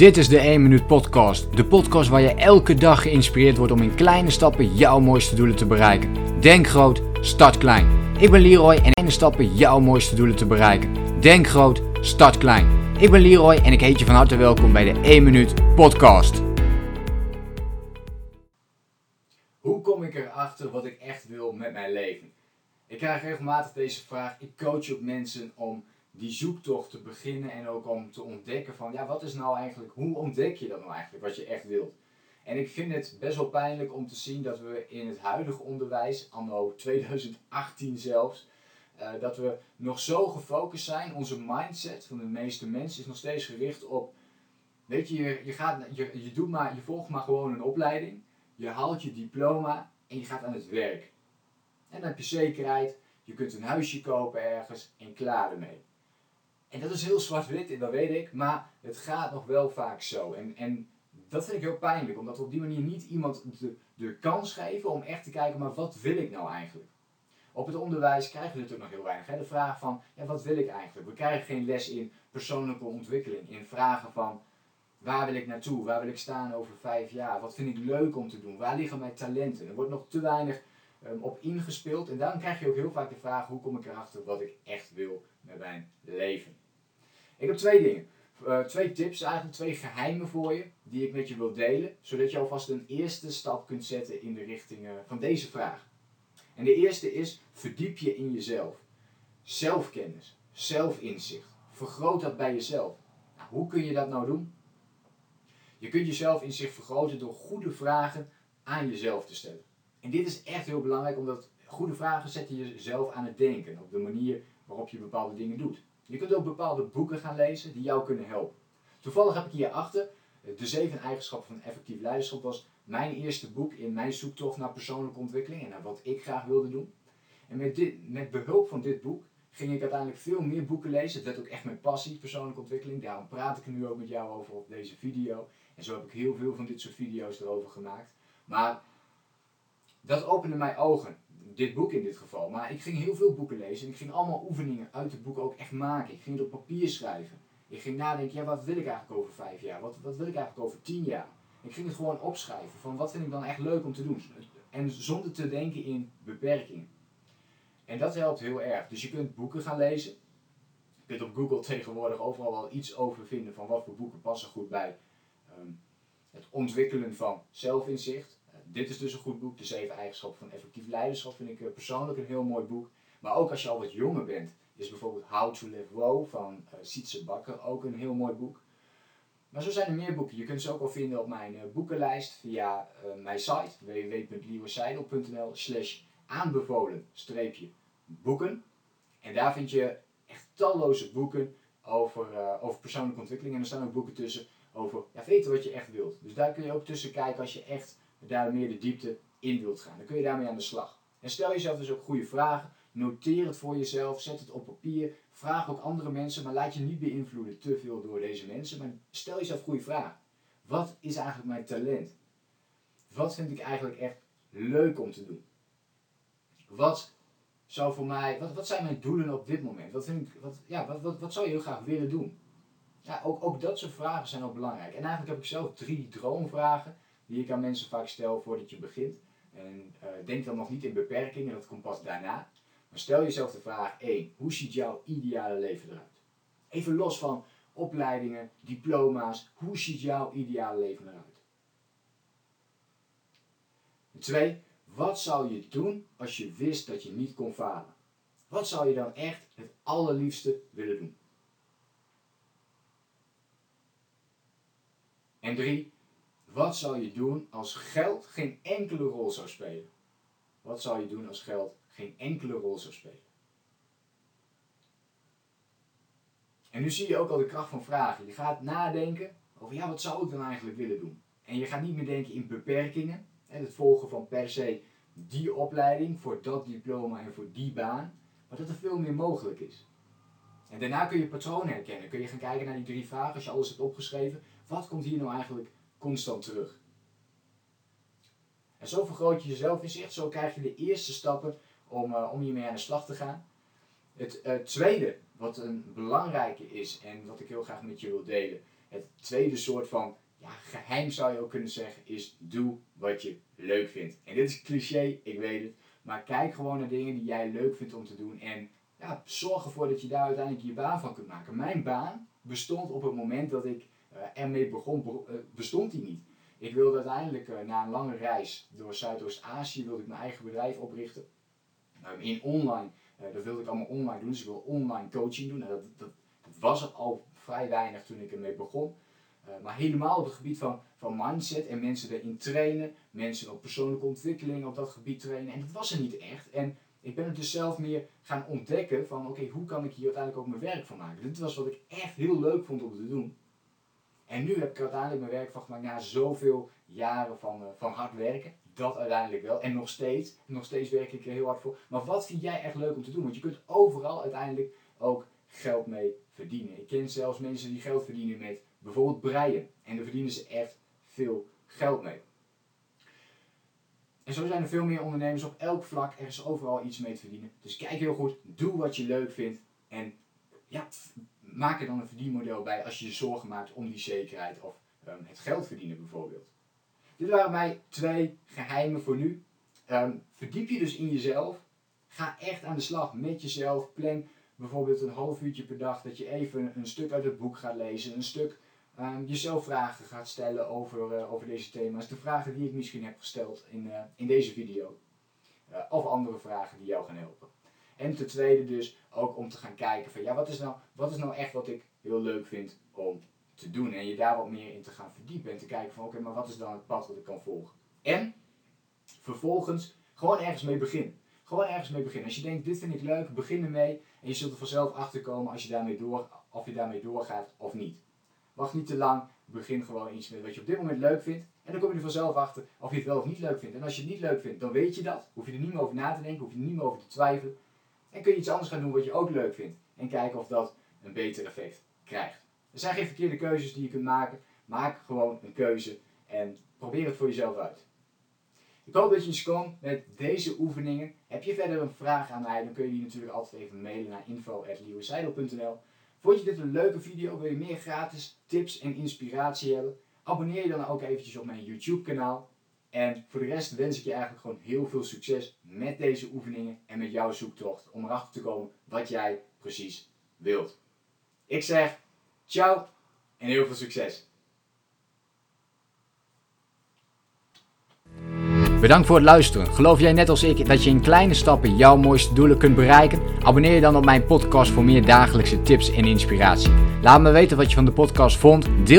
Dit is de 1 Minuut Podcast. De podcast waar je elke dag geïnspireerd wordt om in kleine stappen jouw mooiste doelen te bereiken. Denk groot, start klein. Ik ben Leroy en in kleine stappen jouw mooiste doelen te bereiken. Denk groot, start klein. Ik ben Leroy en ik heet je van harte welkom bij de 1 Minuut Podcast. Hoe kom ik erachter wat ik echt wil met mijn leven? Ik krijg regelmatig deze vraag. Ik coach ook mensen om die zoektocht te beginnen en ook om te ontdekken van ja, wat is nou eigenlijk, hoe ontdek je dat nou eigenlijk, wat je echt wilt? En ik vind het best wel pijnlijk om te zien dat we in het huidige onderwijs, anno 2018 zelfs, uh, dat we nog zo gefocust zijn. Onze mindset van de meeste mensen is nog steeds gericht op, weet je, je, je, gaat, je, je, doet maar, je volgt maar gewoon een opleiding, je haalt je diploma en je gaat aan het werk. En dan heb je zekerheid, je kunt een huisje kopen ergens en klaar ermee. En dat is heel zwart-wit, dat weet ik, maar het gaat nog wel vaak zo. En, en dat vind ik heel pijnlijk, omdat we op die manier niet iemand de, de kans geven om echt te kijken, maar wat wil ik nou eigenlijk? Op het onderwijs krijgen we natuurlijk nog heel weinig. Hè? De vraag van, ja, wat wil ik eigenlijk? We krijgen geen les in persoonlijke ontwikkeling, in vragen van, waar wil ik naartoe? Waar wil ik staan over vijf jaar? Wat vind ik leuk om te doen? Waar liggen mijn talenten? Er wordt nog te weinig um, op ingespeeld. En dan krijg je ook heel vaak de vraag, hoe kom ik erachter wat ik echt wil met mijn leven? Ik heb twee dingen. Uh, twee tips, eigenlijk twee geheimen voor je, die ik met je wil delen, zodat je alvast een eerste stap kunt zetten in de richting uh, van deze vraag. En de eerste is, verdiep je in jezelf. Zelfkennis, zelfinzicht. Vergroot dat bij jezelf. Nou, hoe kun je dat nou doen? Je kunt je zelfinzicht vergroten door goede vragen aan jezelf te stellen. En dit is echt heel belangrijk, omdat goede vragen zetten jezelf aan het denken, op de manier waarop je bepaalde dingen doet. Je kunt ook bepaalde boeken gaan lezen die jou kunnen helpen. Toevallig heb ik hierachter eh, De Zeven Eigenschappen van Effectief Leiderschap was mijn eerste boek in mijn zoektocht naar persoonlijke ontwikkeling en naar wat ik graag wilde doen. En met, dit, met behulp van dit boek ging ik uiteindelijk veel meer boeken lezen. Het werd ook echt mijn passie, persoonlijke ontwikkeling. Daarom praat ik nu ook met jou over op deze video. En zo heb ik heel veel van dit soort video's erover gemaakt. Maar dat opende mijn ogen dit boek in dit geval. Maar ik ging heel veel boeken lezen en ik ging allemaal oefeningen uit het boek ook echt maken. Ik ging het op papier schrijven. Ik ging nadenken, ja, wat wil ik eigenlijk over vijf jaar? Wat, wat wil ik eigenlijk over tien jaar? Ik ging het gewoon opschrijven van wat vind ik dan echt leuk om te doen. En zonder te denken in beperkingen. En dat helpt heel erg. Dus je kunt boeken gaan lezen. Je kunt op Google tegenwoordig overal wel iets over vinden van wat voor boeken passen goed bij um, het ontwikkelen van zelfinzicht dit is dus een goed boek. De zeven eigenschappen van effectief leiderschap vind ik eh, persoonlijk een heel mooi boek. Maar ook als je al wat jonger bent, is bijvoorbeeld How to Live Wow van uh, Sietse Bakker ook een heel mooi boek. Maar zo zijn er meer boeken. Je kunt ze ook wel vinden op mijn uh, boekenlijst via mijn site www.leroyseidel.nl slash aanbevolen boeken. En daar vind je echt talloze boeken over, over persoonlijke ontwikkeling. En er staan ook boeken tussen over ja, weten wat je echt wilt. Dus daar kun je ook tussen kijken als je echt daar meer de diepte in wilt gaan. Dan kun je daarmee aan de slag. En stel jezelf dus ook goede vragen. Noteer het voor jezelf, zet het op papier. Vraag ook andere mensen, maar laat je niet beïnvloeden te veel door deze mensen. Maar stel jezelf goede vragen. Wat is eigenlijk mijn talent? Wat vind ik eigenlijk echt leuk om te doen? Wat zou voor mij, wat, wat zijn mijn doelen op dit moment? Wat, vind ik, wat, ja, wat, wat, wat zou je heel graag willen doen? Ja, ook, ook dat soort vragen zijn ook belangrijk. En eigenlijk heb ik zelf drie droomvragen die ik aan mensen vaak stel voordat je begint. En uh, denk dan nog niet in beperkingen, dat komt pas daarna. Maar stel jezelf de vraag 1. Hoe ziet jouw ideale leven eruit? Even los van opleidingen, diploma's. Hoe ziet jouw ideale leven eruit? 2. Wat zou je doen als je wist dat je niet kon falen? Wat zou je dan echt het allerliefste willen doen? En 3. Wat zou je doen als geld geen enkele rol zou spelen? Wat zou je doen als geld geen enkele rol zou spelen? En nu zie je ook al de kracht van vragen. Je gaat nadenken over, ja, wat zou ik dan eigenlijk willen doen? En je gaat niet meer denken in beperkingen. Het volgen van per se die opleiding voor dat diploma en voor die baan. Maar dat er veel meer mogelijk is. En daarna kun je patronen herkennen. Kun je gaan kijken naar die drie vragen als je alles hebt opgeschreven. Wat komt hier nou eigenlijk constant terug. En zo vergroot je jezelf inzicht, zo krijg je de eerste stappen om, uh, om hiermee aan de slag te gaan. Het tweede, wat een belangrijke is en wat ik heel graag met je wil delen. Het tweede soort van ja, geheim zou je ook kunnen zeggen is doe wat je leuk vindt. En dit is cliché, ik weet het. Maar kijk gewoon naar dingen die jij leuk vindt om te doen. En ja, zorg ervoor dat je daar uiteindelijk je baan van kunt maken. Mijn baan bestond op het moment dat ik ermee begon, uh, bestond die niet. Ik wilde uiteindelijk uh, na een lange reis door Zuidoost-Azië ik mijn eigen bedrijf oprichten. Um, in online, dat wilde ik allemaal online doen. Dus ik wil online coaching doen. Nou, dat, dat, dat was er al vrij weinig toen ik ermee begon. maar helemaal op het gebied van, van mindset en mensen erin trainen. Mensen op persoonlijke ontwikkeling op dat gebied trainen. En dat was er niet echt. En ik ben het dus zelf meer gaan ontdekken van oké, hoe kan ik hier uiteindelijk ook mijn werk van maken. Dit was wat ik echt heel leuk vond om te doen. En nu heb ik uiteindelijk mijn werk van gemaakt na zoveel jaren van, uh, van hard werken. Dat uiteindelijk wel. En nog steeds. Nog steeds werk ik er heel hard voor. Maar wat vind jij echt leuk om te doen? Want je kunt overal uiteindelijk ook geld mee verdienen. Ik ken zelfs mensen die geld verdienen met bijvoorbeeld breien. En daar verdienen ze echt veel geld mee. En zo zijn er veel meer ondernemers op elk vlak. Er is overal iets mee te verdienen. Dus kijk heel goed. Doe wat je leuk vindt. En ja, maak er dan een verdienmodel bij als je je zorgen maakt om die zekerheid of um, het geld verdienen bijvoorbeeld. Dit waren mij twee geheimen voor nu. Um, verdiep je dus in jezelf. Ga echt aan de slag met jezelf. Plan bijvoorbeeld een half uurtje per dag dat je even een stuk uit het boek gaat lezen. Een stuk um, jezelf vragen gaat stellen over, uh, over deze thema's. De vragen die ik misschien heb gesteld in, uh, in deze video. Uh, of andere vragen die jou gaan helpen. En ten tweede dus ook om te gaan kijken van ja, wat is nou, wat is nou echt wat ik heel leuk vind om te doen. En je daar wat meer in te gaan verdiepen en te kijken van oké, maar wat is dan het pad dat ik kan volgen. En vervolgens gewoon ergens mee beginnen. Gewoon ergens mee beginnen. Als je denkt, dit vind ik leuk, begin ermee. En je zult er vanzelf achter komen als je daarmee door, of je daarmee doorgaat of niet. Wacht niet te lang. Begin gewoon iets met wat je op dit moment leuk vindt. En dan kom je er vanzelf achter of je het wel of niet leuk vindt. En als je het niet leuk vindt, dan weet je dat. Hoef je er niet meer over na te denken, hoef je er niet meer over te twijfelen. En kun je iets anders gaan doen wat je ook leuk vindt. En kijken of dat een beter effect krijgt. Er zijn geen verkeerde keuzes die je kunt maken. Maak gewoon een keuze en probeer het voor jezelf uit. Ik hoop dat je eens kon met deze oefeningen. Heb je verder een vraag aan mij, dan kun je die natuurlijk altijd even mailen naar info.lieuweseidel.nl Vond je dit een leuke video? Wil je meer gratis tips en inspiratie hebben? Abonneer je dan ook eventjes op mijn YouTube kanaal. En voor de rest wens ik je eigenlijk gewoon heel veel succes met deze oefeningen en met jouw zoektocht om erachter te komen wat jij precies wilt. Ik zeg ciao en heel veel succes. Bedankt voor het luisteren. Geloof jij net als ik dat je in kleine stappen jouw mooiste doelen kunt bereiken? Abonneer je dan op mijn podcast voor meer dagelijkse tips en inspiratie. Laat me weten wat je van de podcast vond. Deel